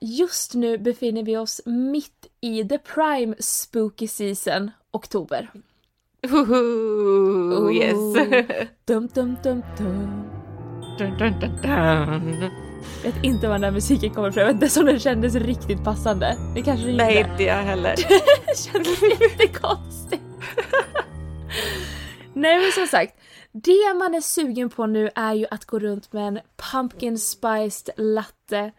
Just nu befinner vi oss mitt i the prime spooky season, oktober. Ooh, yes. Dum, dum, dum, dum. dun, dun, dun, dun. Vet inte var den där musiken kommer ifrån, jag vet inte som den kändes riktigt passande. Det kanske den Nej, inte jag heller. Det kändes lite konstigt. Nej men som sagt, det man är sugen på nu är ju att gå runt med en pumpkin spiced latte.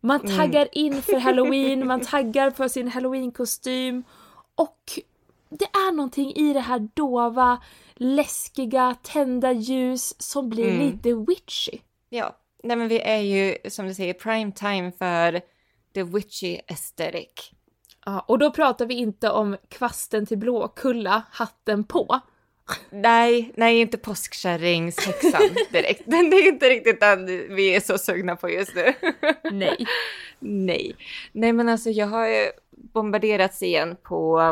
Man taggar in för halloween, man taggar på sin halloween-kostym och det är någonting i det här dova, läskiga, tända ljus som blir lite witchy. Ja, nej men vi är ju som du säger prime time för the witchy aesthetic. Ja, och då pratar vi inte om kvasten till Blåkulla, hatten på. Nej, nej inte påskkärringshäxan direkt. Den är inte riktigt den vi är så sugna på just nu. Nej. nej, nej men alltså jag har ju bombarderats igen på,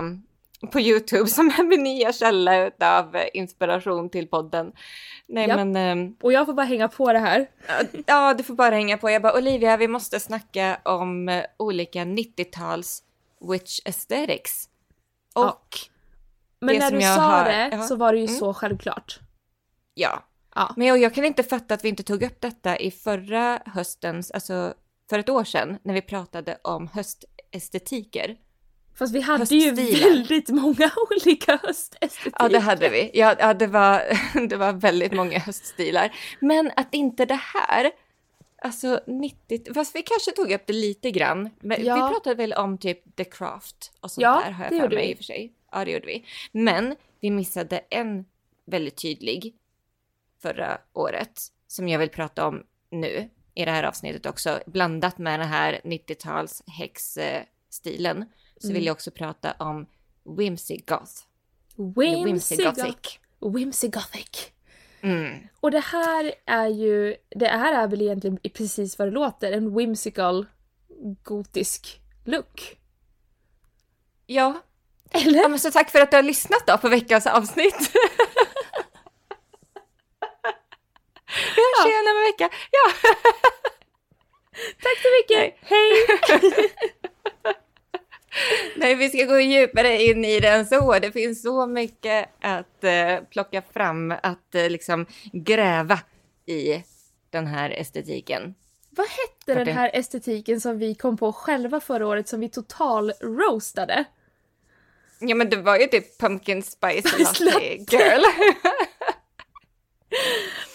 på YouTube som är min nya källa av inspiration till podden. Nej Japp. men, um, Och jag får bara hänga på det här. ja du får bara hänga på. Jag bara Olivia vi måste snacka om olika 90-tals witch aesthetics. Och Ja. Men när du sa har- det ja. så var det ju Mm. så självklart. ja, Ja. Men jag, jag kan inte fatta att vi inte tog upp detta i förra höstens, alltså för ett år sedan, när vi pratade om höstestetiker. Fast vi hade ju väldigt många olika höstestetiker. Ja, det hade vi. Ja, ja det, var, det var väldigt många höststilar. Men att inte det här, alltså 90, fast vi kanske tog upp det lite grann. Men Ja. Vi pratade väl om typ the craft och sånt Ja, där har jag för mig vi. i och för sig. Ja, det gjorde vi. Men vi missade en väldigt tydlig förra året som jag vill prata om nu i det här avsnittet också. Blandat med den här 90-tals häxstilen så Mm. vill jag också prata om Whimsy Goth. Whimsy, Whimsy Gothic. Gothic. Whimsy Gothic. Mm. Och det här är ju, det här är väl egentligen precis vad det låter, en whimsical gotisk look. Ja. Eller? ja, men så tack för att du har lyssnat då på veckans avsnitt. Vi hörs igen om en vecka. Ja. Tack så mycket! Hej! Nej, vi ska gå djupare in i den så. Det finns så mycket att eh, plocka fram, att eh, liksom gräva i den här estetiken. Vad hette den här estetiken som vi kom på själva förra året som vi total roastade? Ja, men det var ju typ pumpkin spice latte girl.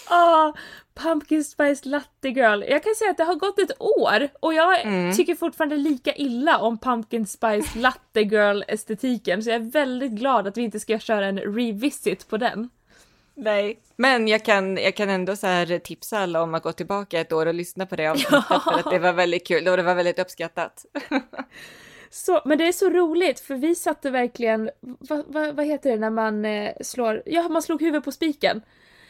Ah, Pumpkin Spice Latte Girl. Jag kan säga att det har gått ett år och jag Mm. tycker fortfarande lika illa om Pumpkin Spice Latte Girl estetiken så jag är väldigt glad att vi inte ska köra en revisit på den. Nej, men jag kan, jag kan ändå så här tipsa alla om att gå tillbaka ett år och lyssna på det avsnittet Ja. för att det var väldigt kul och det var väldigt uppskattat. Så, men det är så roligt för vi satte verkligen, vad, vad, vad heter det när man eh, slår, ja man slog huvudet på spiken.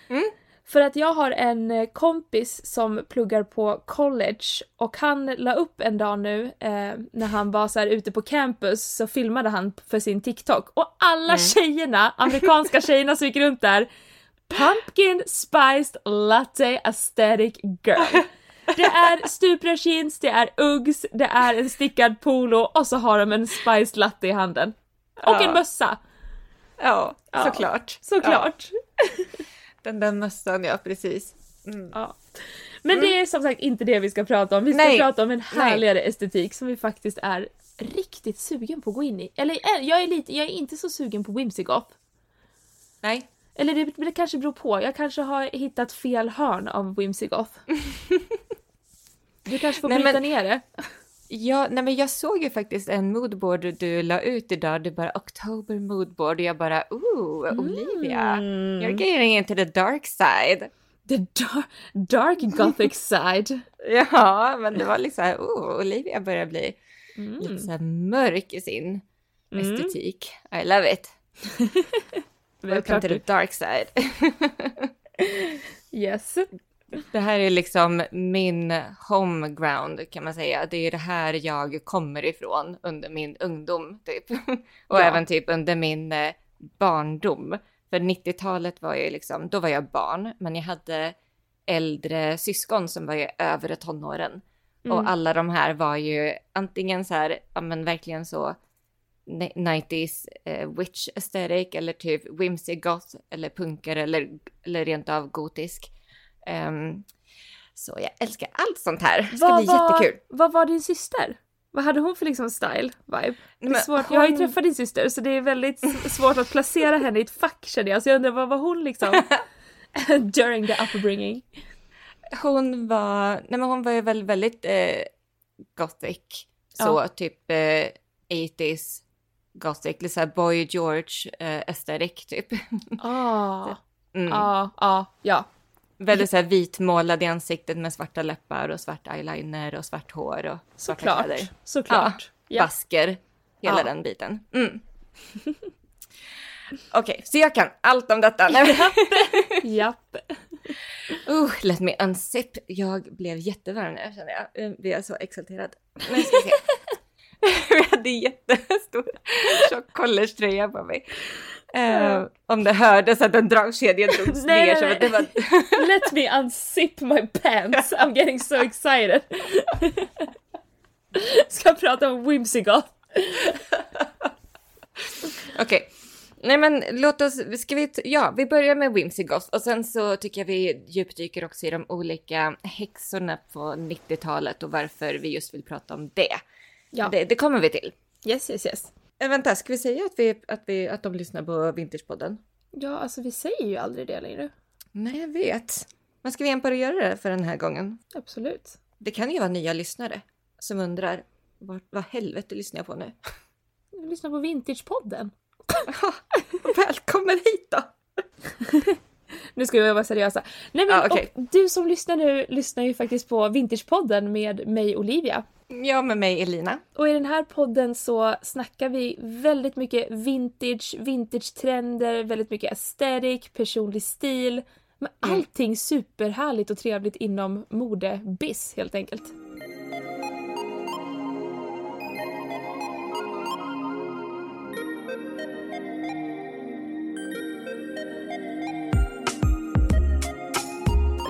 Mm. För att jag har en eh, kompis som pluggar på college och han la upp en dag nu eh, när han var så här ute på campus så filmade han för sin TikTok och alla tjejerna, amerikanska tjejerna som gick runt där Pumpkin Spiced Latte Aesthetic Girl. Det är stuprörsjeans, det är Uggs, det är en stickad polo och så har de en spiced latte i handen. Och Ja. en mössa, Ja, Ja, såklart. såklart. Ja, den där mössan, ja precis. Mm. Ja. Men det är som sagt inte det vi ska prata om. Vi ska Nej. prata om en härligare estetik som vi faktiskt är riktigt sugen på att gå in i. Eller eh, jag är, lite, jag är inte så sugen på Whimsigoth. Nej, Eller det, det kanske beror på. Jag kanske har hittat fel hörn av Whimsigoth. Du kanske får Nej, bryta men- ner det. ja, nej men jag såg ju faktiskt en moodboard du la ut idag, det bara October moodboard och jag bara ooh, Olivia, Mm. you're getting into the dark side. The dark, dark gothic side. Ja, men det var liksom oh, Olivia börjar bli Mm. lite så här mörk i sin Mm. estetik. I love it. Welcome to the du- dark side. Yes. Det här är liksom min home ground kan man säga. Det är det här jag kommer ifrån under min ungdom typ. Och Ja. även typ under min eh, barndom. För 90-talet var ju liksom, då var jag barn, men jag hade äldre syskon som var i övre tonåren. Mm. Och alla de här var ju antingen så här, ja men verkligen så 90s eh, witch aesthetic eller typ whimsy goth eller punkare eller, eller rent av gotisk. Ehm, så jag älskar allt sånt här. Det ska Vad bli var- jättekul. Vad var din syster? Vad hade hon för liksom style, vibe? Det är Men svårt. Jag har ju hon- träffat din syster så det är väldigt svårt att placera henne i ett fack känner jag. Så jag undrar vad var hon liksom during the upbringing? Hon var, nej men hon var ju väl väldigt eh, gothic. Så Ja. typ eh, 80s gothic, lite såhär Boy George eh, aesthetic typ. Ah, Mm. ah, ah, ja. Väldigt såhär vitmålad i ansiktet med svarta läppar och svart eyeliner och svart hår och svarta Såklart. kläder. Såklart. Ja. Basker, hela Ja. den biten. Mm. Okej, så jag kan allt om detta. Japp. Uh, let me unzip. Jag blev jättevarm nu känner jag. Jag blir så exalterad. Nu ska vi se. jag hade jättestor tjock collegetröja på mig. Eh, om det hördes att en dragkedja drogs Nej, ner nej, nej. det var... Let me unzip my pants. I'm getting so excited. Ska prata om Whimsigoth. Okej. Nej men låt oss, ska vi, ja vi börjar med Whimsy Goth och sen så tycker jag vi djupdyker också i de olika häxorna på 90-talet och varför vi just vill prata om det. Ja. Det, det kommer vi till. Yes, yes, yes. Eh, vänta, ska vi säga att, vi, att, vi, att de lyssnar på Vintagepodden? Ja, alltså vi säger ju aldrig det längre. Nej, jag vet. Men ska vi igen bara göra det för den här gången? Absolut. Det kan ju vara nya lyssnare som undrar vad, vad helvete lyssnar jag på nu? Lyssna på Vintagepodden. Välkommen hit då! Nu ska vi vara seriösa. Nej men Ja, okej. och du som lyssnar nu lyssnar ju faktiskt på Vintagepodden med mig Olivia. Ja, med mig Elina. Och i den här podden så snackar vi väldigt mycket vintage, vintage-trender, väldigt mycket aesthetic, personlig stil. Men Mm. allting superhärligt och trevligt inom mode-biz helt enkelt.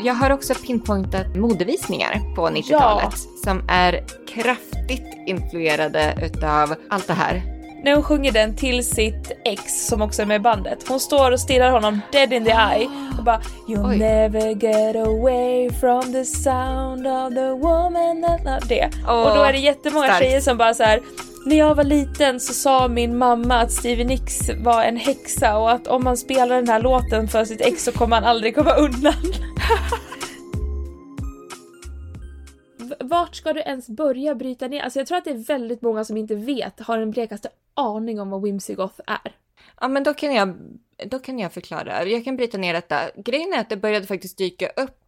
Jag har också pinpointat modevisningar på 90-talet som är kraftigt influerade utav allt det här. När hon sjunger den till sitt ex som också är med i bandet. Hon står och stirrar honom dead in the eye och bara You'll Oj. never get away from the sound of the woman that loved det. Åh, och då är det jättemånga starkt. tjejer som bara så här. När jag var liten så sa min mamma att Stevie Nicks var en häxa och att om man spelar den här låten för sitt ex så kommer han aldrig komma undan. Vart ska du ens börja bryta ner? Alltså jag tror att det är väldigt många som inte vet, har den blekaste aning om vad Whimsigoth är. Ja, men då kan jag, då kan jag förklara. Jag kan bryta ner detta. Grejen är att det började faktiskt dyka upp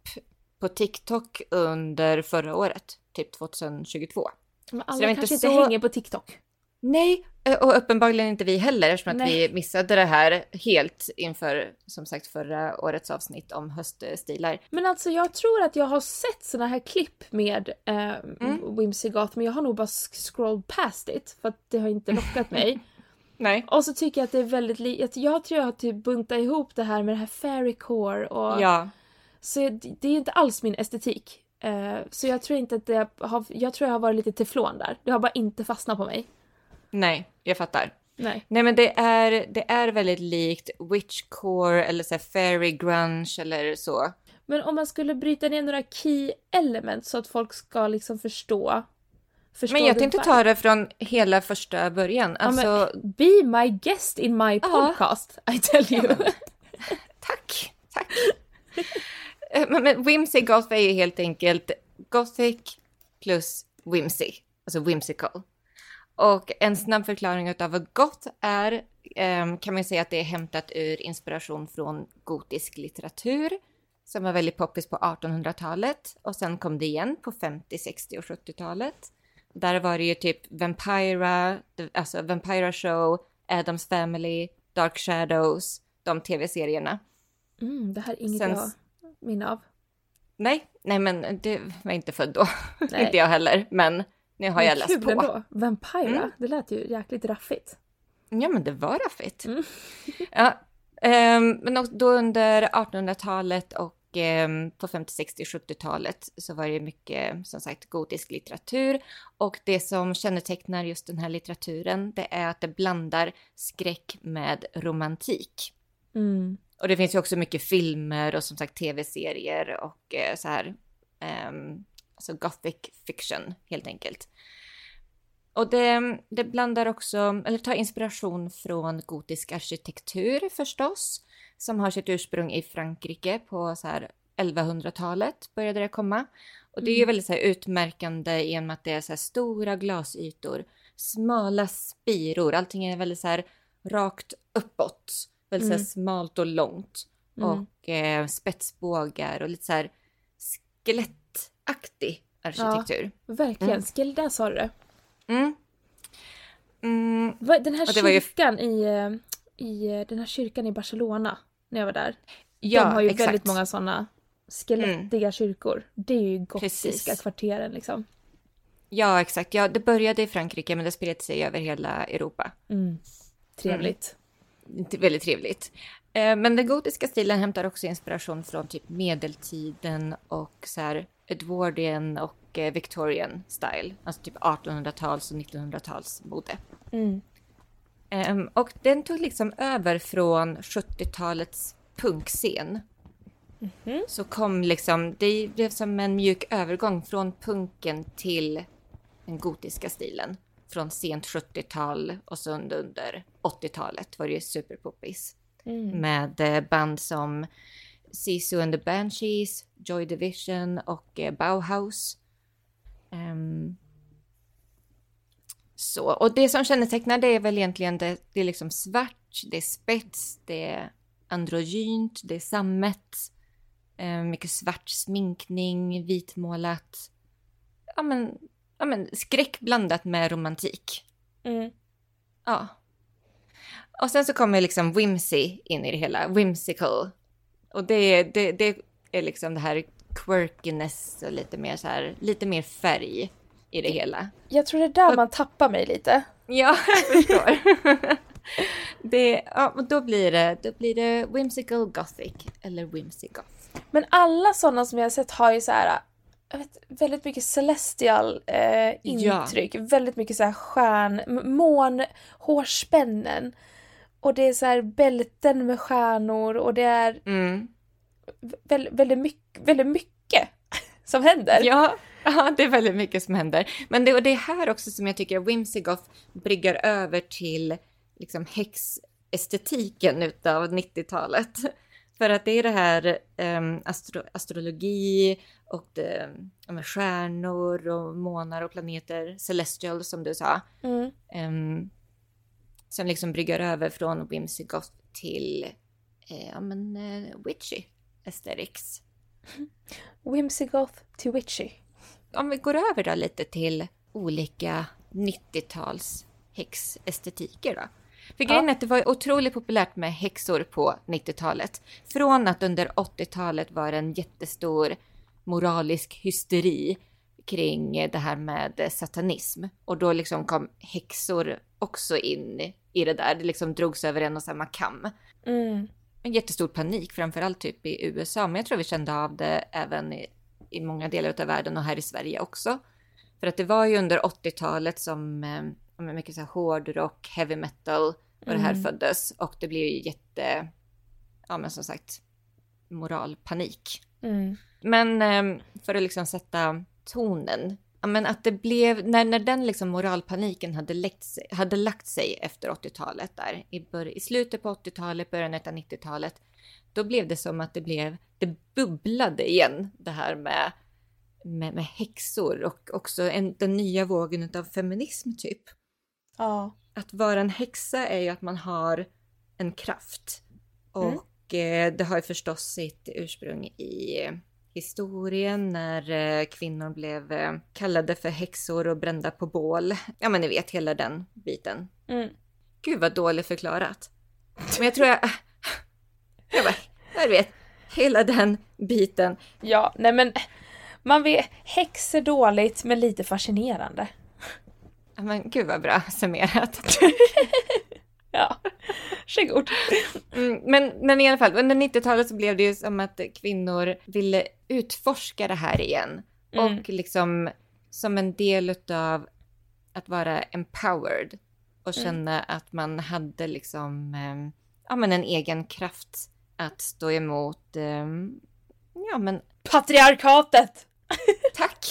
på TikTok under förra året, typ 2022. Men alla inte kanske inte så- hänger på TikTok. Nej, och uppenbarligen inte vi heller eftersom att vi missade det här helt inför, som sagt, förra årets avsnitt om höststilar. Men alltså jag tror att jag har sett såna här klipp med eh, Mm. Whimsigoth men jag har nog bara scrolled past it för att det har inte lockat mig. Nej. Och så tycker jag att det är väldigt li- att Jag tror jag har typ buntat ihop det här med det här fairycore och Ja. så det är inte alls min estetik. Eh, så jag tror inte att det har, jag tror jag har varit lite teflon där. Det har bara inte fastnat på mig. Nej, jag fattar. Nej. Nej men det är, det är väldigt likt witchcore eller så här fairy grunge eller så. Men om man skulle bryta ner några key elements så att folk ska liksom förstå. förstå Men jag tänkte ta det från hela första början. Ja, Alltså, men be my guest in my podcast, I tell you. tack, tack. Eh, men, men whimsy goth är ju helt enkelt gothic plus whimsy, alltså whimsical. Och en snabb förklaring av vad goth är ehm, kan man säga att det är hämtat ur inspiration från gotisk litteratur som var väldigt poppis på 1800-talet och sen kom det igen på 50, 60 och 70-talet. Där var det ju typ Vampira, alltså Vampira Show, Adams Family, Dark Shadows, de tv-serierna. Mm, det här är inget Sen- jag minne av. Nej, nej men det var inte född då. Inte jag heller, men nu har jag läst på. ändå. Vampira, Mm. det lät ju jäkligt raffigt. Ja, men det var raffigt. Mm. Ja, ehm, men då under 1800-talet och eh, på 50, 60, 70-talet så var det mycket som sagt gotisk litteratur. Och det som kännetecknar just den här litteraturen det är att det blandar skräck med romantik. Mm. Och det finns ju också mycket filmer och som sagt tv-serier och eh, så här. Eh, alltså gothic fiction helt enkelt. Och det, det blandar också, eller tar inspiration från gotisk arkitektur förstås, som har sitt ursprung i Frankrike på så här 1100-talet började det komma. Och det är ju Mm. väldigt så utmärkande med att det är så stora glasytor, smala spiror, allting är väldigt så rakt uppåt, väldigt så Mm. här smalt och långt. Mm. Och eh, spetsbågar och lite så här skelettaktig arkitektur. Verkligen. Mm. Skell, där sa du det. Mm. Mm, Den här var ju- kyrkan i, eh, i eh, den här kyrkan i Barcelona, när jag var där. ja, de har ju exakt. Mm. väldigt många sådana skelettiga kyrkor. Det är ju gotiska Precis. kvarteren liksom. Ja, exakt. Ja, det började i Frankrike men det spred sig över hela Europa. Mm. Trevligt. Inte Väldigt trevligt. Eh, Men den gotiska stilen hämtar också inspiration från typ medeltiden och så här Edwardian och eh, Victorian style. Alltså typ 1800-tals och 1900-tals mode. Mm. Ehm, och den tog liksom över från 70-talets punkscen. Mhm. Så kom liksom, det blev som en mjuk övergång från punken till den gotiska stilen. Från sent 70-tal och så under, under 80-talet var det ju superpoppis. Mm. Med eh, band som Sisu and the Banshees, Joy Division och eh, Bauhaus. Ehm, så, och det som kännetecknar det är väl egentligen det, det är liksom svart, det är spets, det är androgynt, det är sammet, eh, mycket svart sminkning, vitmålat. Ja men, ja men skräck blandat med romantik. Mm. Ja. Och sen så kommer liksom whimsy in i det hela, whimsical. Och det, det, det är liksom det här quirkiness och lite mer så här, lite mer färg i det hela. Jag tror det är där man tappar mig lite. Ja, jag förstår. det, ja, och då blir det, då blir det whimsical gothic eller whimsy goth. Men alla sådana som jag har sett har ju så här vet, väldigt mycket celestial eh, intryck. Väldigt mycket så här stjärn, mån, hårspännen. Och det är så här bälten med stjärnor och det är Mm. väldigt, väldigt, mycket, väldigt mycket som händer. Ja, ja, det är väldigt mycket som händer. Men det, och det är här också som jag tycker Whimsy Goth bryggar över till liksom häxestetiken utav 90-talet. För att det är det här um, astro, astrologi och det, men stjärnor och månar och planeter, celestial som du sa. Mm. Um, som liksom bryggar över från Whimsy Goth till eh, ja, men, eh, witchy aesthetics. Whimsy goth to witchy. om vi går över då lite till olika 90-tals häxestetiker då. För Ja. grejen är att det var otroligt populärt med häxor på 90-talet. Från att under 80-talet var det en jättestor moralisk hysteri kring det här med satanism. Och då liksom kom häxor också in i det där. Det liksom drogs över en och samma kam. Mm. En jättestor panik, framförallt typ i USA. Men jag tror vi kände av det även i, i många delar av världen och här i Sverige också. För att det var ju under 80-talet som eh, mycket så här hårdrock, heavy metal och det här Mm. föddes. Och det blev ju jätte, ja men som sagt, moralpanik. Mm. Men eh, för att liksom sätta tonen. Men att det blev, när, när den liksom moralpaniken hade, läckt sig, hade lagt sig efter 80-talet där, i, bör, i slutet på 80-talet, början av 90-talet, då blev det som att det blev, det bubblade igen det här med, med, med häxor och också en, den nya vågen av feminism typ. Ja. Att vara en häxa är ju att man har en kraft. Och eh, det har ju förstås sitt ursprung i historien när eh, kvinnor blev eh, kallade för häxor och brända på bål. Ja men ni vet hela den biten. Mm. Gud vad dåligt förklarat. Men jag tror jag... Jag bara, jag vet. Hela den biten. Ja, nej men man vet, häx är dåligt men lite fascinerande. Ja, Men gud vad bra summerat. Ja. Varsågod. Mm, men, men i alla fall, under 90-talet så blev det ju som att kvinnor ville utforska det här igen. Mm. Och liksom som en del utav att vara empowered och Mm. känna att man hade liksom eh, ja, men en egen kraft att stå emot. Eh, ja, men Patriarkatet! tack.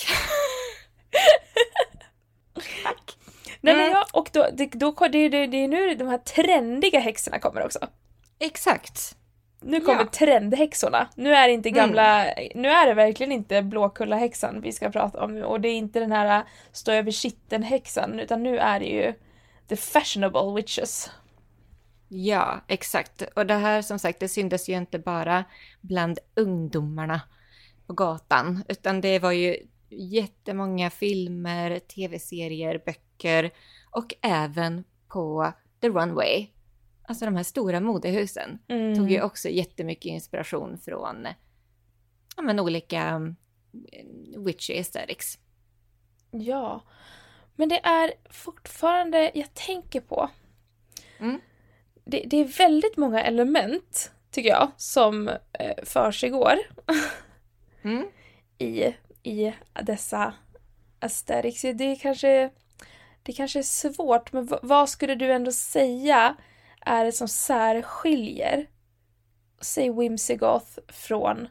tack. Nej, men Mm. ja, och då, det, då, det, det, det är nu de här trendiga häxorna kommer också. Exakt. Nu kommer Ja. trendhäxorna. Nu är det inte gamla, nu är det verkligen inte Blåkulla-häxan vi ska prata om och det är inte den här stå över kitteln-häxan utan nu är det ju the fashionable witches. Ja, exakt. Och det här som sagt, det syntes ju inte bara bland ungdomarna på gatan, utan det var ju jättemånga filmer, tv-serier, böcker och även på The Runway. Alltså de här stora modehusen Mm. tog ju också jättemycket inspiration från ja, men olika eh, witchy aesthetics. Ja. Men det är fortfarande, jag tänker på, Mm. det, det är väldigt många element, tycker jag, som eh, försiggår Mm. i, i dessa aesthetics. Det är kanske, det kanske är svårt, men vad skulle du ändå säga är det som särskiljer, säg Whimsigoth från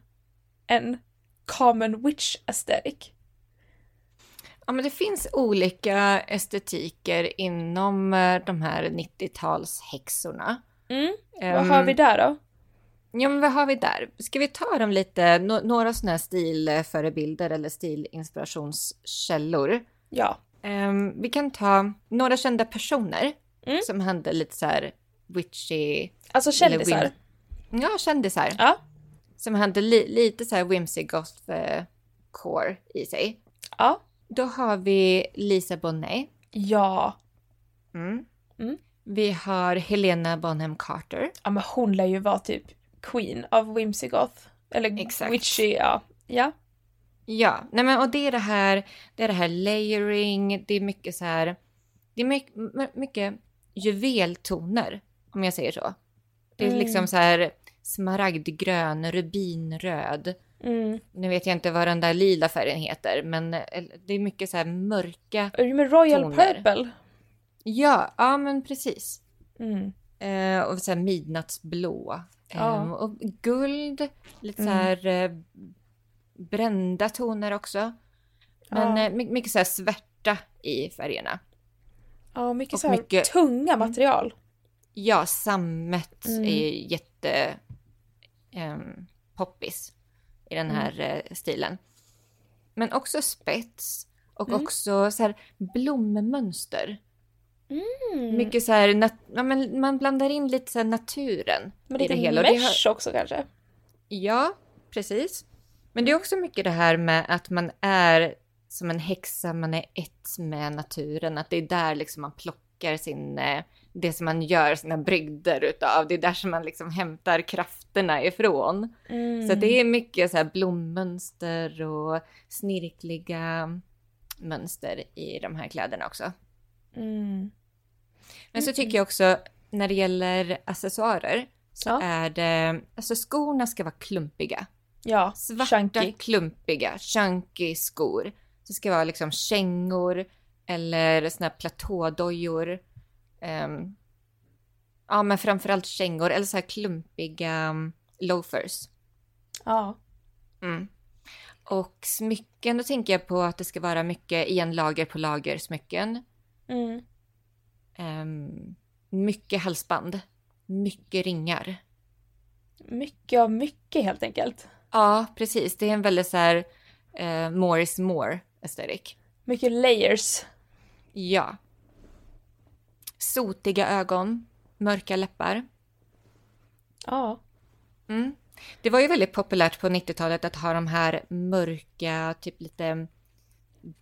en common witch aesthetic? Ja, men det finns olika estetiker inom eh, de här 90-talshäxorna. Mm. Vad Ehm, har vi där då? Ja, men vad har vi där? Ska vi ta dem lite, no några sådana här stilförebilder eller stilinspirationskällor? Ja. Ehm, vi kan ta några kända personer Mm. som hade lite så här witchy, Alltså kändisar. Eller ja kändisar, Ja. som hade li lite så här whimsy goth eh, core i sig. Ja. Då har vi Lisa Bonet. Ja. Mm. Mm. Vi har Helena Bonham Carter. Ja men hon lär ju vara typ queen av Whimsigoth. Eller Exakt. witchy, ja. Ja. Ja, nej men och det är det här, det är det här layering, det är mycket så här, det är mycket, mycket juveltoner, om jag säger så. Det är Mm. liksom så här smaragdgrön, rubinröd. Mm. Nu vet jag inte vad den där lila färgen heter, men eh, det är mycket så här mörka. Är du med Royal Toner. Purple? Ja, ja men precis. Mm. Eh, och så här midnattsblå. Ja. Eh, och guld, lite så Mm. här eh, brända toner också. Men Ja. eh, my- mycket så här svärta i färgerna. Ja, mycket och så här mycket- tunga material. Ja, sammet Mm. är ju jätte ehm, poppis i den Mm. här eh, stilen. Men också spets och Mm. också så här blommönster. Mm. Mycket så här, nat- ja, men man blandar in lite så naturen Men i lite det hela. Det har- mesh också kanske. Ja, precis. Men det är också mycket det här med att man är som en häxa, man är ett med naturen. Att det är där liksom man plockar sin, eh, det som man gör sina brygder utav. Det är där som man liksom hämtar krafterna ifrån. Mm. Så det är mycket så här blommönster och snirkliga mönster i de här kläderna också. Mm. Men så tycker jag också när det gäller accessoarer så Ja. är det, alltså skorna ska vara klumpiga. Ja, Svarta, chunky. klumpiga, chunky skor. Det ska vara liksom kängor eller såna här platådojor. Ehm, ja, men framförallt kängor eller så här klumpiga um, loafers. Ja. Mm. Och smycken, då tänker jag på att det ska vara mycket igen lager på lager smycken. Mm. Ehm, mycket halsband. Mycket ringar. Mycket av mycket helt enkelt. Ja, precis. Det är en väldigt så här eh, more is more aesthetic. Mycket layers. Ja. Sotiga ögon, mörka läppar. Ja. Mm. Det var ju väldigt populärt på 90-talet att ha de här mörka, typ lite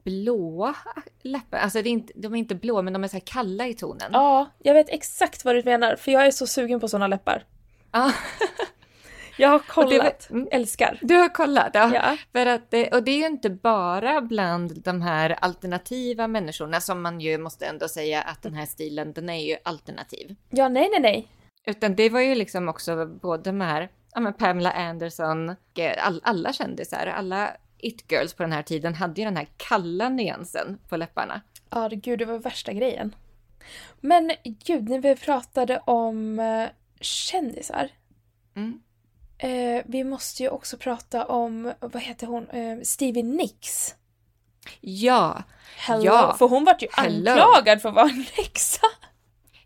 blåa läppar. Alltså det är inte, de är inte blå, men de är så här kalla i tonen. Ja, jag vet exakt vad du menar för jag är så sugen på såna läppar. Ja. Jag har det var- kollat. mm. Älskar. Du har kollat? Ja. Ja. För att och det är ju inte bara bland de här alternativa människorna som man ju måste ändå säga att den här stilen, den är ju alternativ. Ja, nej, nej, nej. Utan det var ju liksom också både med här, ja men Pamela Anderson, eh, all, alla kändisar, alla it-girls på den här tiden hade ju den här kalla nyansen på läpparna. Ja, gud, det var värsta grejen. Men gud, när vi pratade om uh, kändisar. Mm. Eh, vi måste ju också prata om, vad heter hon, uh, Stevie Nicks. Ja, Hello. Ja. För hon vart ju Hello. anklagad för att vara en häxa.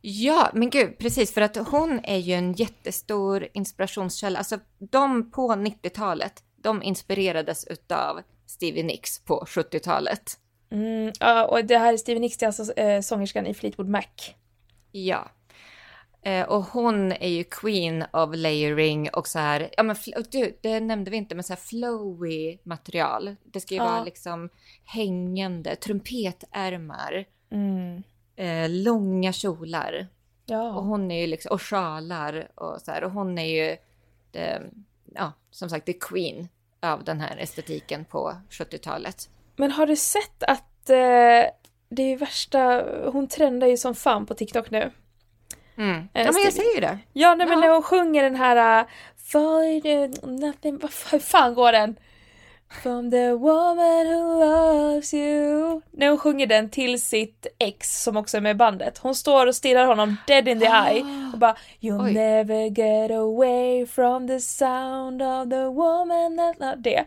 Ja, men gud, precis, för att hon är ju en jättestor inspirationskälla. Alltså de på 90-talet, de inspirerades utav Stevie Nicks på 70-talet. Mm, ja, och det här är Stevie Nicks, det är alltså eh, sångerskan i Fleetwood Mac. Ja. Eh, och hon är ju queen of layering och så här, ja men och du, det nämnde vi inte, men så här flowy material. Det ska ju Ja. vara liksom hängande, trumpetärmar, Mm. eh, långa kjolar. Och Ja. hon är ju liksom, och sjalar och så här. Och hon är ju, det, ja, som sagt, the queen av den här estetiken på 70-talet. Men har du sett att eh, det är värsta, hon trendar ju som fan på TikTok nu. Mm. Eh, Ja, men jag säger ju det. Ja, nej, men när hon sjunger den här the- nothing, vad hur fan går den? From the woman who loves you. När hon sjunger den till sitt ex som också är med i bandet. Hon står och stirrar honom dead in the eye och bara You'll Oj. never get away from the sound of the woman that... lo-" Det.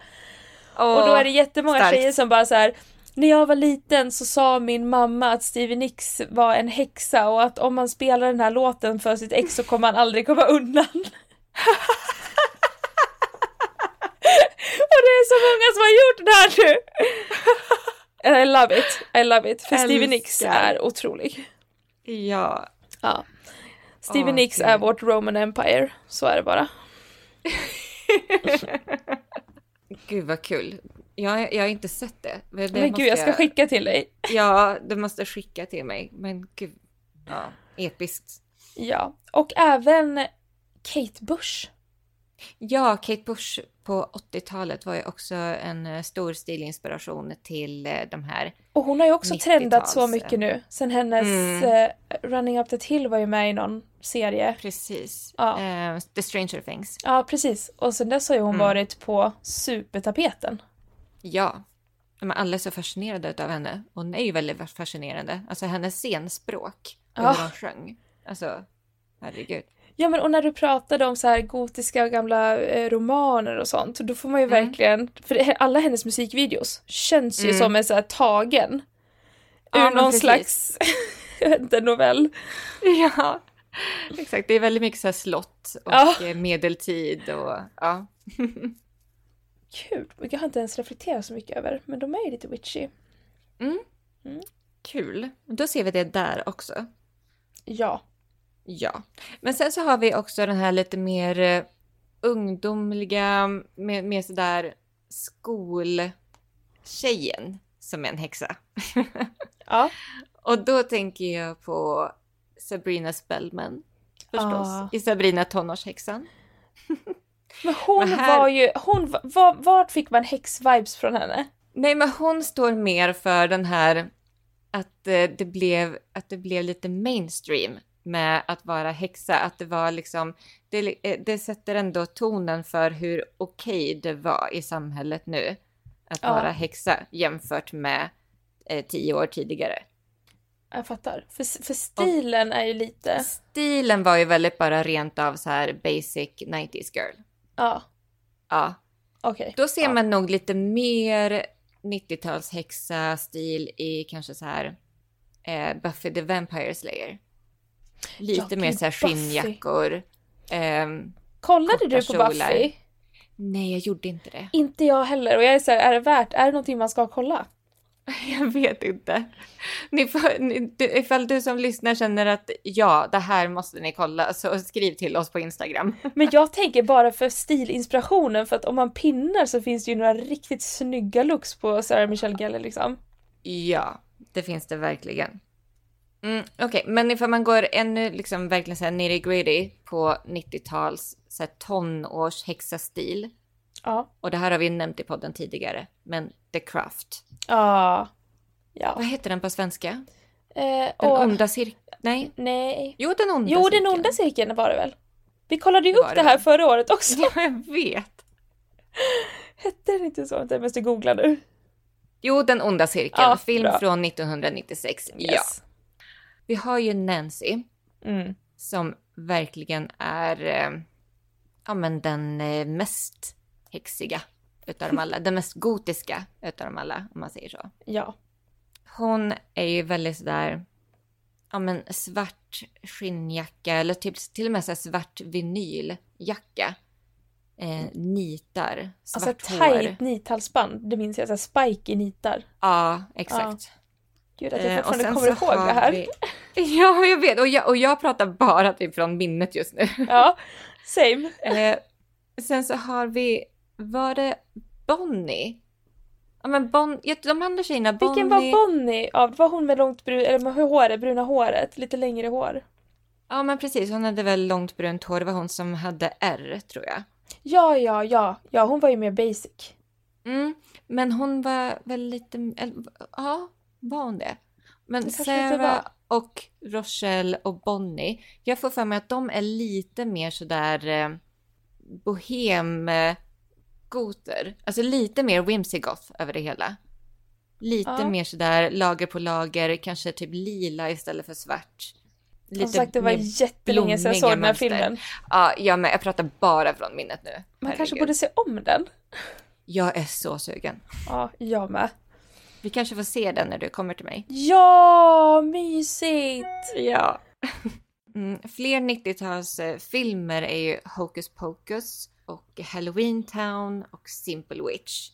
Och då är det jättemånga starkt. tjejer som bara så här. När jag var liten så sa min mamma att Stevie Nicks var en häxa och att om man spelar den här låten för sitt ex så kommer han aldrig komma undan. och det är så många som har gjort det här nu! I love it, I love it. För Stevie. Nicks är otrolig. Ja. Ja. Stevie Åh, Nicks är vårt Roman Empire, så är det bara. Gud vad kul. Jag, jag har inte sett det. Men, det Men gud, jag ska skicka till dig. Ja, du måste skicka till mig. Men gud. Ja, episkt. Ja, och även Kate Bush. Ja, Kate Bush på 80-talet var ju också en eh, stor stilinspiration till eh, de här. Och hon har ju också 90-tals, trendat så mycket nu. Sen hennes Mm. eh, Running Up The Hill var ju med i någon serie. Precis. Ja. The Stranger Things. Ja, precis. Och sen dess har ju hon Mm. varit på supertapeten. Ja. Men alla är så fascinerade av henne. Hon är ju väldigt fascinerande. Alltså hennes scenspråk. Och Ja. hur hon sjöng. Alltså, herregud. Ja, men och när du pratade om så här gotiska gamla eh, romaner och sånt, då får man ju Mm. verkligen, för alla hennes musikvideos känns ju Mm. som en så här tagen Ja, ur någon precis. slags, inte, novell. Ja, exakt. Det är väldigt mycket så här slott och Ja. medeltid och ja. Kul, jag har inte ens reflekterat så mycket över, men de är ju lite witchy. Kul. Då ser vi det där också. Ja. Ja. Men sen så har vi också den här lite mer eh, ungdomliga, med, med sådär skoltjejen som är en häxa. Ja. Och då tänker jag på Sabrina Spellman. Förstås. Ah. I Sabrina tonårshäxan. Men hon Men här- var ju, hon, var, vart fick man häx-vibes från henne? Nej, men hon står mer för den här att eh, det blev, att det blev lite mainstream med att vara häxa. Att det var liksom, det, eh, det sätter ändå tonen för hur okej det var i samhället nu. Att Ja. vara häxa jämfört med eh, tio år tidigare. Jag fattar. För, för stilen är ju lite, Stilen var ju väldigt bara rent av så här basic 90s girl. Ja, Ja, okej. Då ser Ja. man nog lite mer 90-tals häxa-stil i kanske så här eh, Buffy the Vampire Slayer. Lite Ja, mer så här skinnjackor. Ehm, Kollade du på kjolar. Buffy? nej, jag gjorde inte det. Inte jag heller. Och jag är så här, är det värt, är det någonting man ska kolla? Jag vet inte. Ni får, ni, du, ifall du som lyssnar känner att ja, det här måste ni kolla, så skriv till oss på Instagram. Men jag tänker bara för stilinspirationen, för att om man pinnar så finns det ju några riktigt snygga looks på Sarah Michelle Gellar liksom. Ja, det finns det verkligen. Mm, Okej, men ifall man går ännu liksom verkligen så här nitty gritty på 90-tals så här. Ja. Och det här har vi nämnt i podden tidigare, men The Craft. Ja. Ja. Vad heter den på svenska? Eh, Den och, onda cirkeln. Nej. Nej. Jo, den onda Jo, den cirkeln. onda cirkeln var det väl? Vi kollade ju Det upp det det här förra året också. Ja, jag vet. Hette den inte så? Jag måste googla nu. Jo, Den onda cirkeln. Ja, film bra. från 1996. Ja. Yes. Vi har ju Nancy Mm. som verkligen är eh, ja, men den eh, mest häxiga utav dem alla. Den mest gotiska utav dem alla, om man säger så. Ja. Hon är ju väldigt sådär, ja men svart skinnjacka eller typ till och med så svart vinyljacka. Eh, nitar, svart Alltså hår. tajt nithalsband, det minns jag. Så här spiky nitar. Ja, exakt. Gud att jag Eh, fortfarande sen kommer ihåg det här. vi- Ja, jag vet. Och jag, och jag pratar bara typ från minnet just nu. Ja, same. Eh, sen så har vi, var det Bonnie? Ja men Bon, ja, de andra tjejerna, Bonnie. Vilken var Bonnie av? Var hon med långt brun, eller med håret, bruna håret? Lite längre hår? Ja men precis, hon hade väl långt brunt hår. Det var hon som hade R tror jag. Ja, ja, ja. Ja, hon var ju mer basic. Mm, men hon var väl lite, ja, var hon det? Men Det Sarah och Rochelle och Bonnie, jag får för mig att de är lite mer sådär eh, bohem eh, goter. Alltså lite mer whimsy goth över det hela. Lite Ja. mer sådär lager på lager, kanske typ lila istället för svart. Som sagt, det var jättelänge sedan jag såg den här filmen. Ja, jag med. Jag pratar bara från minnet nu. Man kanske Herregud. borde se om den. Jag är så sugen. Ja, jag med. Vi kanske får se den när du kommer till mig. Ja, mysigt! Ja. Mm, fler 90-talsfilmer är ju Hocus Pocus och Halloween Town och Simple Witch.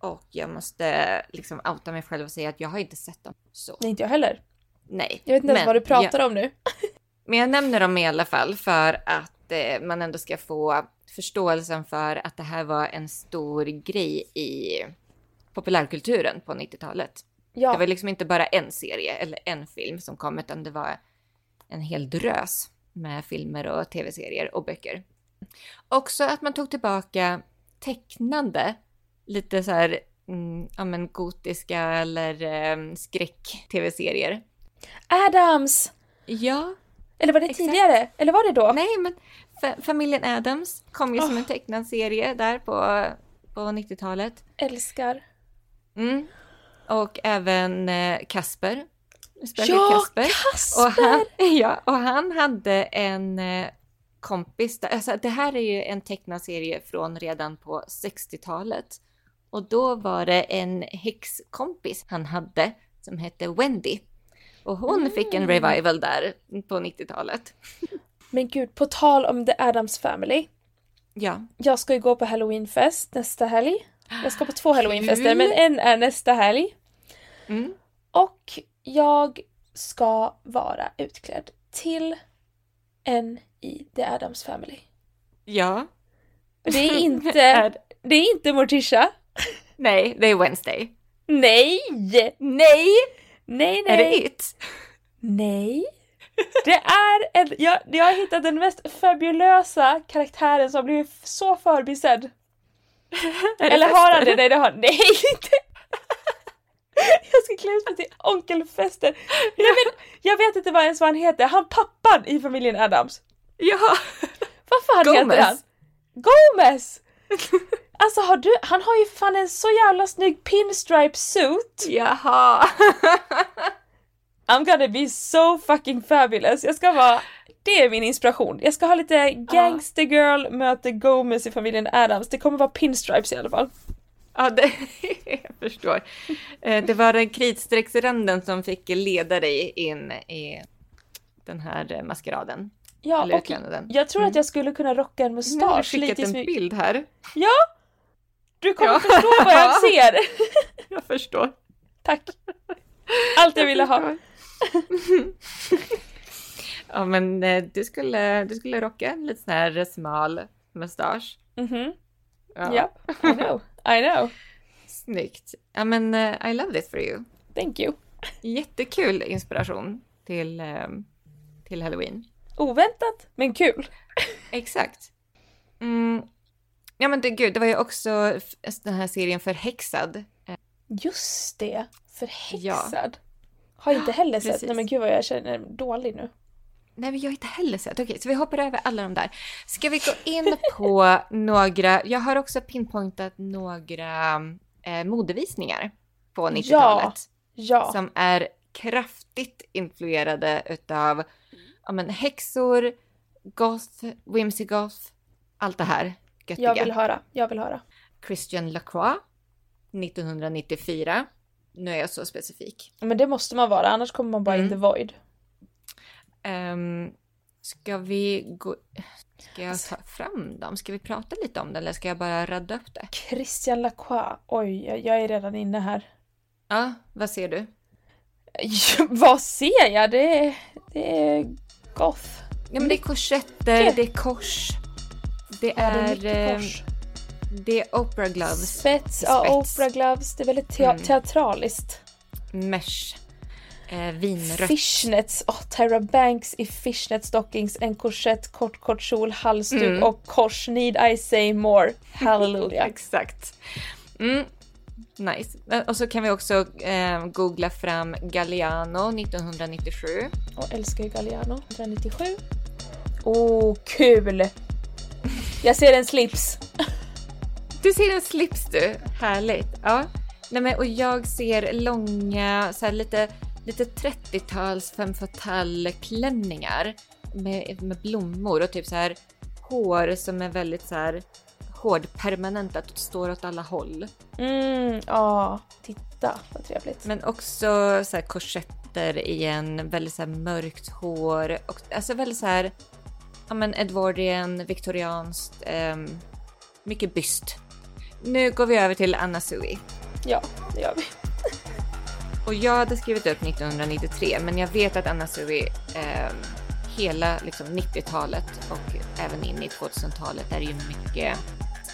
Och jag måste liksom outa mig själv och säga att jag har inte sett dem. Så Nej, inte jag heller. nej. Jag vet inte ens vad du pratar jag, om nu. Men jag nämner dem i alla fall för att eh, man ändå ska få förståelsen för att det här var en stor grej i populärkulturen på 90-talet. Det Ja, var liksom inte bara en serie eller en film som kom, utan det var en hel drös med filmer och tv-serier och böcker. Också att man tog tillbaka tecknande, lite så här, mm, ja men gotiska eller eh, skräck-tv-serier. Adams! Ja, Eller var det Exakt. tidigare? Eller var det då? nej men fa- familjen Adams kom ju som Åh. en tecknad serie där på, på 90-talet. Älskar. Mm. Och även eh, Kasper. Spöket Ja, Kasper. Kasper! Och han, ja, och han hade en eh, kompis, alltså det här är ju en tecknad serie från redan på 60-talet. Och då var det en häxkompis han hade som hette Wendy. Och hon fick en Mm. revival där på 90-talet. Men gud, på tal om The Addams Family. Ja. Jag ska ju gå på halloweenfest nästa helg. Jag ska på två halloweenfester, men en är nästa helg. Mm. Och jag ska vara utklädd till en i The Addams Family. Ja. Det är inte, det är inte Morticia. Nej, det är Wednesday. Nej! Nej! Nej, Är det nej. It? Nej. Det är en, jag, jag har hittat den mest fabulösa karaktären som blivit så förbisedd. Eller har han det? Nej, det har Nej, inte! Jag ska klä ut mig till Onkel Fester. Nej, men jag vet inte vad ens vad han heter. Han pappan i familjen Adams. Ja! Vad fan Gomez. heter han? Gomez! Alltså har du, han har ju fan en så jävla snygg pinstripe suit. Jaha! I'm gonna be so fucking fabulous. Jag ska vara, det är min inspiration. Jag ska ha lite gangster girl möter Gomez i familjen Adams. Det kommer vara pinstripes i alla fall. Ja, det, jag förstår. Eh, Det var den kritstrecksranden som fick leda dig in i den här maskeraden. Ja, och jag tror att jag skulle kunna rocka en Nu har du mustasch skickat en bild här. Ja! Du kommer Ja. förstå vad jag ser. Jag förstår. Tack. Allt jag ville ha. ja, men eh, du skulle, du skulle rocka en lite sån här smal mustasch. Mhm. Ja, I know. I know. Snyggt. Ja, men eh, I love this for you. Thank you. Jättekul inspiration till, eh, till halloween. Oväntat, men kul. Exakt. Mm. Ja men det, gud, det var ju också den här serien Förhäxad. Just det. Förhäxad. Har inte heller sett. Precis. Nej men gud vad jag känner mig dålig nu. Nej, men jag har inte heller sett. Okej, så vi hoppar över alla de där. Ska vi gå in på några... Jag har också pinpointat några eh, modevisningar på 90-talet. Ja. Som är kraftigt influerade utav ja, men, häxor, goth, whimsy goth, allt det här göttiga. Jag vill höra. Jag vill höra. Christian Lacroix, 1994. Nu är jag så specifik. Men det måste man vara, annars kommer man bara Mm. in the void. Um, ska vi gå... Ska jag ta fram dem? Ska vi prata lite om det eller ska jag bara radda upp det? Christian Lacroix. Oj, jag- är redan inne här. Ja, vad ser du? Vad ser jag? Det är, det är goth. Ja, men det är korsetter, det är kors. Det Ja, det är är, mycket eh, kors. det är opera gloves, Spets, ja, Spets. opera gloves. Det är väldigt te- Mm. teatraliskt. mesh, eh, vinrött. Fishnets, oh, Tyra Banks i fishnet stockings, en korsett, kort kort kjol, halsduk Mm. och kors. Need I say more? Halleluja. Exakt. Mm. Nice. Eh, Och så kan vi också eh, googla fram Galliano 1997. Och älskar ju Galliano, 197. Oh, kul! Jag ser en slips. Du ser en slips du, härligt. Ja. Nej, men, och jag ser långa, så här, lite, lite 30-tals femme fatale klänningar med, med blommor och typ så här hår som är väldigt så här hårdpermanentat och står åt alla håll. Mm, ja. Titta, vad trevligt. Men också så här korsetter igen, väldigt så mörkt hår och alltså väldigt så här ja men Edwardian, viktorianskt, ehm, mycket byst. Nu går vi över till Anna Sui. Ja, det gör vi. Och jag hade skrivit upp 1993 men jag vet att Anna Sui ehm, hela liksom 90-talet och även in i 2000-talet är ju mycket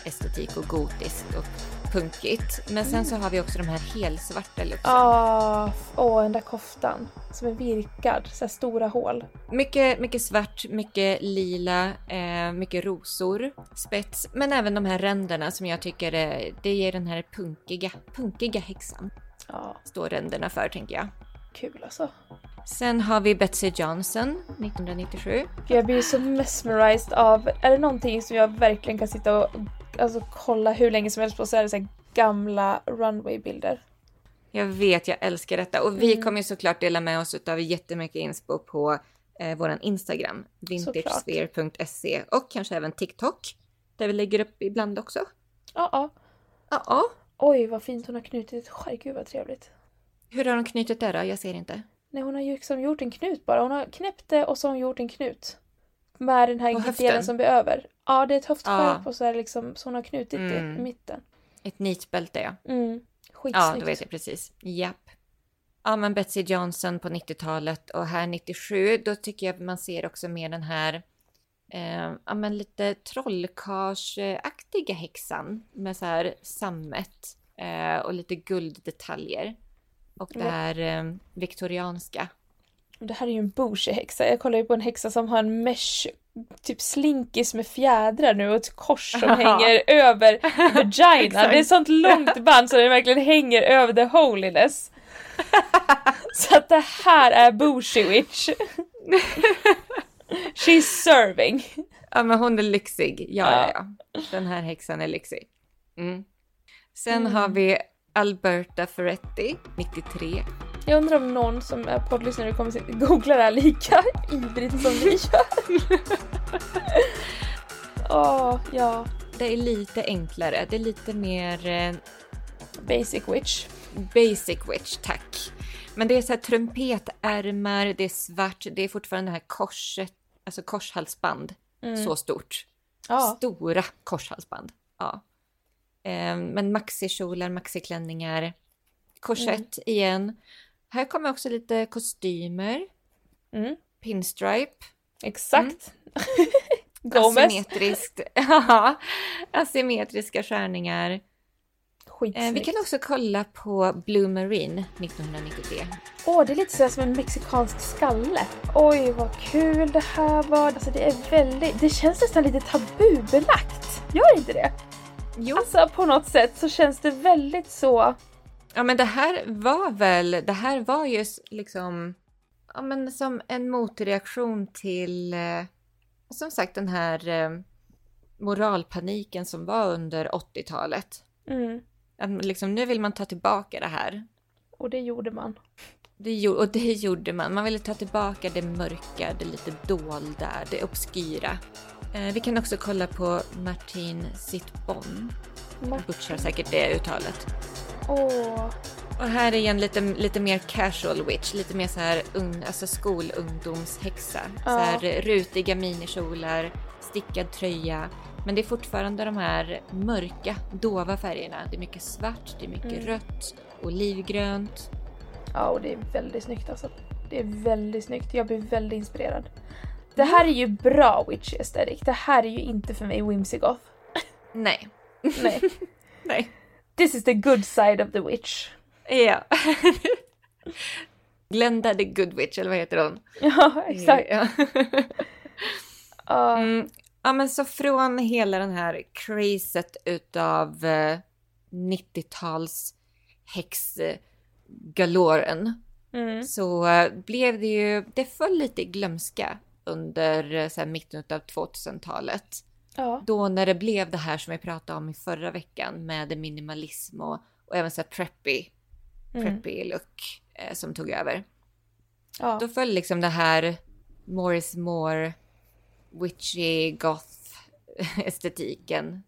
estetik och gotiskt och punkigt. Men sen så har vi också de här helsvarta looksen. Ah, åh, den där koftan. Som är virkad, så stora hål. Mycket, mycket svart, mycket lila, eh, mycket rosor, spets, men även de här ränderna som jag tycker är, det ger den här punkiga, punkiga häxan. Ja, Står ränderna för tänker jag. kul alltså. Sen har vi Betsy Johnson 1997. Jag blir så mesmerized av, är det någonting som jag verkligen kan sitta och alltså, kolla hur länge som helst på så är det så här gamla runway-bilder. Jag vet, jag älskar detta och vi Mm. kommer ju såklart dela med oss av jättemycket inspo på eh, våran Instagram, vintagesphere.se och kanske även TikTok där vi lägger upp ibland också. Ja, ja. Ja, ja. Oj, vad fint hon har knutit. Herregud vad trevligt. Hur har de knutit det då? Jag ser inte. Nej, hon har ju liksom gjort en knut bara. Hon har knäppt det och så har hon gjort en knut. Med den här På delen som blir över. Ja, det är ett höftskärp Ja. och så är det liksom, så hon har knutit det Mm. i mitten. Ett nitbälte ja. Mm. Ja, då vet jag precis. Japp. Ja, men Betsy Johnson på 90-talet och här 97, då tycker jag man ser också mer den här, eh, ja men lite trollkarlsaktiga häxan med så här sammet eh, och lite gulddetaljer. Och det här eh, viktorianska. Det här är ju en bougie häxa. Jag kollar ju på en häxa som har en mesh typ slinkis med fjädrar nu och ett kors som hänger över vaginan. Exakt. det är ett sånt långt band så det verkligen hänger över the holiness. så att det här är bougie witch. She's serving. Ja, men hon är lyxig. Ja, Ja. ja. Den här häxan är lyxig. Mm. Sen Mm. har vi Alberta Ferretti, 93. Jag undrar om någon som är poddlyssnare kommer att googla det här lika ivrigt som vi gör. Åh, ja. Det är lite enklare. Det är lite mer eh, Basic witch. basic witch, tack. Men det är så här trumpetärmar, det är svart, det är fortfarande det här korset, alltså korshalsband. Mm. Så stort. Ja. Stora korshalsband. Ja. Eh, men maxikjolar, maxiklänningar, korsett Mm. igen. Här kommer också lite kostymer, Mm. pinstripe, Exakt. Gomez. asymmetriskt, ja, asymmetriska skärningar. Skitsnyggt. Eh, vi kan också kolla på Blue Marine 1993. Åh, det är lite sådär som en mexikansk skalle. Oj, vad kul det här var. Alltså det är väldigt, det känns nästan lite tabubelagt. Gör inte det? Jo, Alltså på något sätt så känns det väldigt så Ja men det här var väl, det här var ju liksom, ja men som en motreaktion till, eh, som sagt den här eh, moralpaniken som var under 80-talet. Mm. Att liksom, nu vill man ta tillbaka det här. Och det gjorde man. Det, gjo- och det gjorde man. Man ville ta tillbaka det mörka, det lite dolda, det obskyra. Eh, vi kan också kolla på Martin Sittbon. Jag butchar säkert det uttalet. Åh. Och här är igen lite, lite mer casual witch, lite mer så här un, alltså skolungdomshäxa. Så här rutiga minikjolar, stickad tröja. Men det är fortfarande de här mörka, dova färgerna. Det är mycket svart, det är mycket rött, olivgrönt. Ja, och det är väldigt snyggt alltså. Det är väldigt snyggt. Jag blir väldigt inspirerad. Det här är ju bra witchy aesthetic. Det här är ju inte för mig whimsy goth. Nej. Nej. Nej. This is the good side of the witch. Ja. Glenda the good witch, eller vad heter hon? Ja, exakt. Ja. Ja. Mm. Ja men så från hela den här crazet utav eh, 90-tals häxgaloren Mm. så eh, blev det ju, det föll lite i glömska under eh, så här, mitten av 2000-talet. Ja. Då när det blev det här som jag pratade om i förra veckan med minimalism och, och även så här preppy, Mm. preppy look eh, som tog över. Ja. Då föll liksom det här more is more witchy goth estetiken.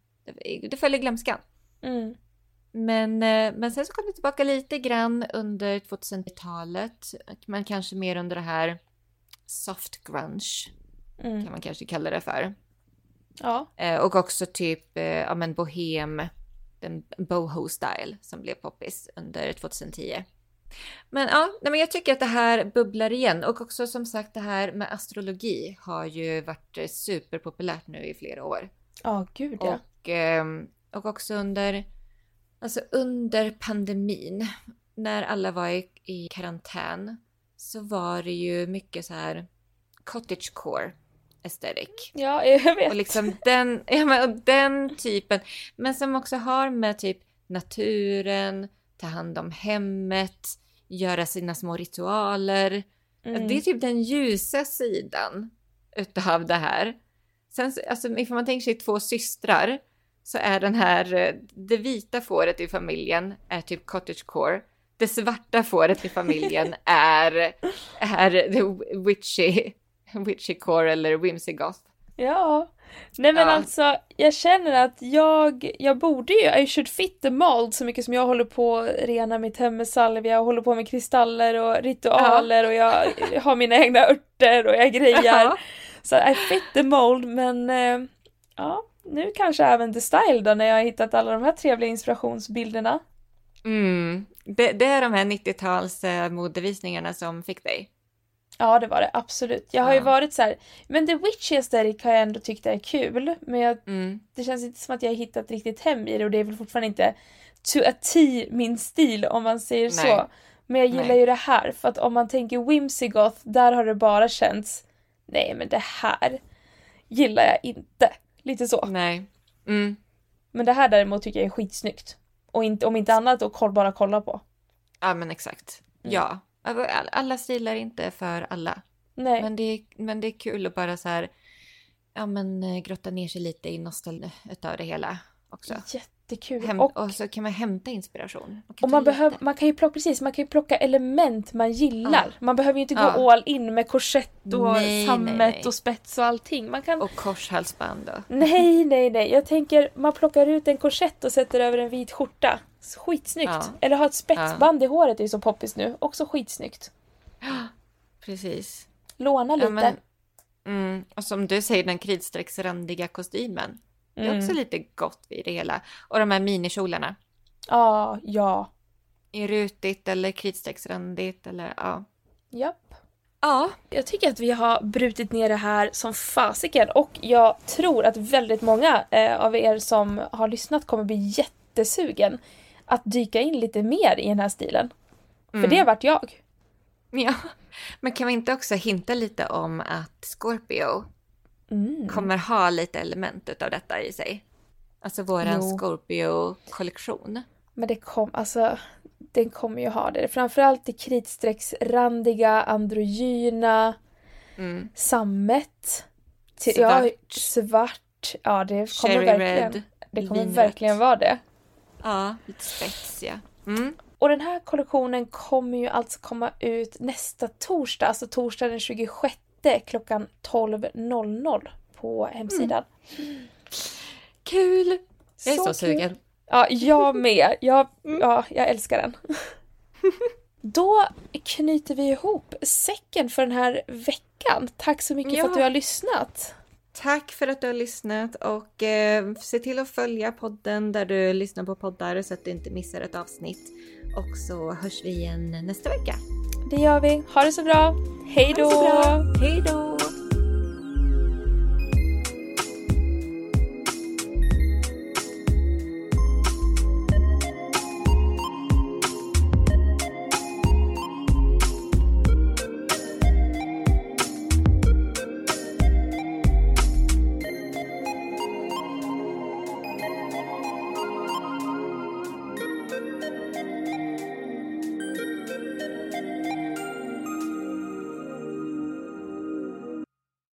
Det, föll i glömskan. Mm. Men, eh, men sen så kom det tillbaka lite grann under 2000-talet. Men kanske mer under det här soft grunge Mm. kan man kanske kalla det för. Ja. Eh, och också typ eh, ja, men bohem, den boho style som blev poppis under 2010. Men ja, nej, men jag tycker att det här bubblar igen och också som sagt det här med astrologi har ju varit eh, superpopulärt nu i flera år. Ja, gud ja. Och, ehm, och också under, alltså under pandemin, när alla var i, i karantän, så var det ju mycket så här cottagecore aesthetic. Ja, jag vet. Och liksom den, ja, men, och den typen, men som också har med typ naturen, ta hand om hemmet, göra sina små ritualer. Mm. Det är typ den ljusa sidan utav det här. Sen, så- alltså, ifall man tänker sig två systrar så är den här, eh, det vita fåret i familjen är typ cottagecore. Det svarta fåret i familjen är, är the witchy, witchy core eller whimsy goth. Ja. Nej men Ja. alltså, jag känner att jag, jag borde ju, I should fit the mold så mycket som jag håller på att rena mitt hem med salvia och håller på med kristaller och ritualer och jag har mina egna örter och jag grejar. Ja. Så I fit the mold men eh, ja, nu kanske även the style då när jag har hittat alla de här trevliga inspirationsbilderna. Mm. Det, det är de här 90-tals eh, modevisningarna som fick dig. Ja det var det absolut. Jag har ju Ja. varit så här, men the witchy aesthetic har jag ändå tyckt är kul men jag Mm. det känns inte som att jag har hittat riktigt hem i det och det är väl fortfarande inte to a T min stil om man säger Nej. så. Men jag gillar Nej. ju det här för att om man tänker whimsy goth, där har det bara känts nej men det här gillar jag inte. Lite så. Nej. Mm. Men det här däremot tycker jag är skitsnyggt. Och inte, om inte annat att bara kolla på. Ja men exakt. Mm. Ja. Alltså, all- Alla stilar inte för alla. Nej. Men det, är, men det är kul att bara så här, ja men eh, grotta ner sig lite i nostalgi utav det hela också. Jättekul. Häm, och och, så kan man hämta inspiration. Man kan Och man, lite. man kan ju plocka, precis, man kan ju plocka element man gillar. Ja. Man behöver ju inte gå Ja. all in med korsett och Nej, nej, sammet nej. och spets och allting. Man kan... Och korshalsband då. Nej, nej, nej. Jag tänker man plockar ut en korsett och sätter över en vit skjorta. Skitsnyggt. Ja. Eller ha ett spetsband i håret, det är så poppis nu. Också skitsnyggt. Precis. Låna lite. Men, mm, och som du säger, den kritstrecksrandiga kostymen. Det är Mm. också lite gott i det hela. Och de här minikjolarna. Ja, ja. I rutigt eller kritstrecksrandigt eller ja. Japp. Ja. Jag tycker att vi har brutit ner det här som fasiken och jag tror att väldigt många eh, av er som har lyssnat kommer bli jättesugen att dyka in lite mer i den här stilen. För Mm. det vart jag. ja. Men kan vi inte också hinta lite om att Scorpio Mm. kommer ha lite element av detta i sig? Alltså våran. Scorpio-kollektion. Men det kom, alltså, den kommer ju ha det. Framförallt det kritstrecksrandiga, androgyna, Mm. sammet. Till- Svart. Ja, svart. Ja, det kommer Cherry verkligen. red. Det kommer linrött. verkligen vara det. Ja, lite spetsiga. Mm. Och den här kollektionen kommer ju alltså komma ut nästa torsdag, alltså torsdag den 26 klockan 12.00 på hemsidan. Kul! Jag är så, kul. sugen. Ja, jag med. Jag, ja, jag älskar den. Då knyter vi ihop säcken för den här veckan. Tack så mycket Ja. för att du har lyssnat. Tack för att du har lyssnat och eh, se till att följa podden där du lyssnar på poddar så att du inte missar ett avsnitt. Och så hörs vi igen nästa vecka. Det gör vi. Ha det så bra. Hej då! bra. Hej då!